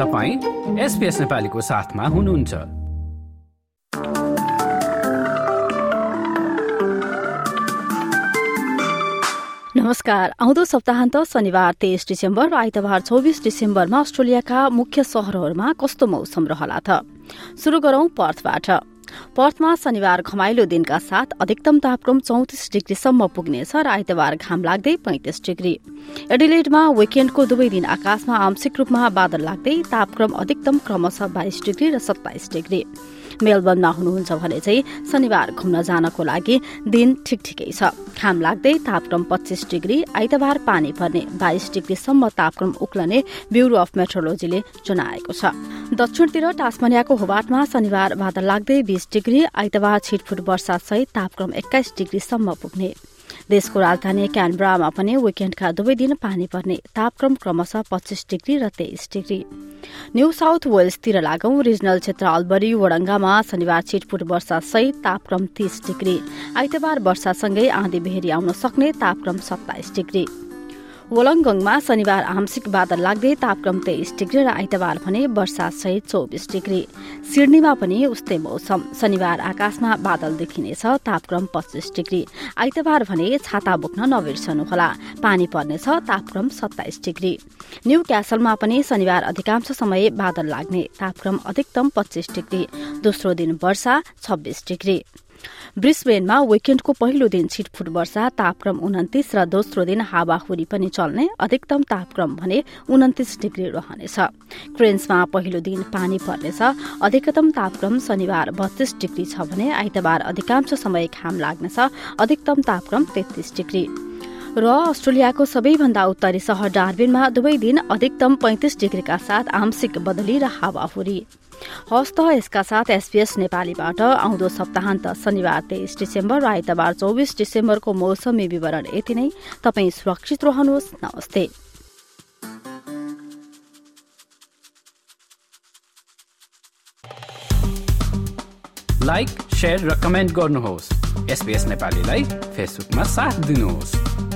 तपाईँ एसपिएस नेपालीको साथमा हुनुहुन्छ। नमस्कार। आउँदो सप्ताहन्त शनिबार तेइस डिसेम्बर र आइतबार चौबिस डिसेम्बरमा अस्ट्रेलियाका मुख्य शहरहरूमा कस्तो मौसम रहला त? शुरू गरौं पर्थबाट। पर्थमा शनिबार घमाइलो दिनका साथ अधिकतम तापक्रम चौतिस डिग्रीसम्म पुग्नेछ र आइतबार घाम लाग्दै पैंतिस डिग्री। एडिलेडमा विकेण्डको दुवै दिन आकाशमा आंशिक रूपमा बादल लाग्दै तापक्रम अधिकतम क्रमशः बाइस डिग्री र सत्ताइस डिग्री। मेलबर्नमा हुनुहुन्छ भने चाहिँ शनिबार घुम्न जानको लागि दिन ठिक ठिकै छ। घाम लाग्दै तापक्रम पच्चिस डिग्री आइतबार पानी पर्ने बाइस डिग्रीसम्म तापक्रम उक्लने ब्यूरो अफ मेट्रोलोजीले जनाएको छ। दक्षिणतिर टास्मानियाको होबाटमा शनिबार बादल लाग्दै बीस डिग्री आइतबार छिटफुट वर्षा सहित तापक्रम एक्काइस डिग्रीसम्म पुग्ने। देशको राजधानी क्यानब्रामा पनि विकेण्डका दुवै दिन पानी पर्ने तापक्रम क्रमशः पच्चीस डिग्री र तेइस डिग्री। न्यू साउथ वेल्सतिर लागौं रिजनल क्षेत्र अल्बरी वडङ्गामा शनिबार छिटफुट वर्षा सहित तापक्रम तीस डिग्री। आइतबार वर्षासँगै आँधी बेहेरी आउन सक्ने तापक्रम सत्ताइस डिग्री। वलङ्गङमा शनिबार आंशिक बादल लाग्दै तापक्रम तेइस डिग्री र आइतबार भने वर्षा सहित चौबिस डिग्री। सिडनीमा पनि उस्तै मौसम। शनिबार आकाशमा बादल देखिनेछ तापक्रम पच्चिस डिग्री। आइतबार भने छाता बोक्न नबिर्सनुहोला पानी पर्नेछ तापक्रम सत्ताइस डिग्री। न्यू क्यासलमा पनि शनिबार अधिकांश समय बादल लाग्ने तापक्रम अधिकतम पच्चिस डिग्री। दोस्रो दिन वर्षा छब्बीस डिग्री। ब्रिस्बेनमा विकेण्डको पहिलो दिन छिटफुट वर्षा तापक्रम उन्तिस र दोस्रो दिन हावाहुरी पनि चल्ने अधिकतम तापक्रम भने उन्तिस डिग्री रहनेछ। क्रेन्समा पहिलो दिन पानी पर्नेछ अधिकतम तापक्रम शनिबार बत्तीस डिग्री छ भने आइतबार अधिकांश समय घाम लाग्नेछ अधिकतम तापक्रम तेत्तीस डिग्री। र अस्ट्रेलियाको सबैभन्दा उत्तरी शहर डार्बिनमा दुवै दिन अधिकतम पैंतिस डिग्रीका साथ आंशिक बदली र हावाहुरी हस्त यसका साथ एसपीएस नेपालीबाट आउँदो सप्ताहन्त शनिबार तेइस डिसेम्बर र आइतबार चौबिस डिसेम्बरको मौसमी विवरण यति नै। तपाईँ सुरक्षित रहनुहोस्। नमस्ते। लाइक र कमेन्ट गर्नुहोस्। एसपीएस नेपालीलाई फेसबुकमा साथ दिनुहोस्।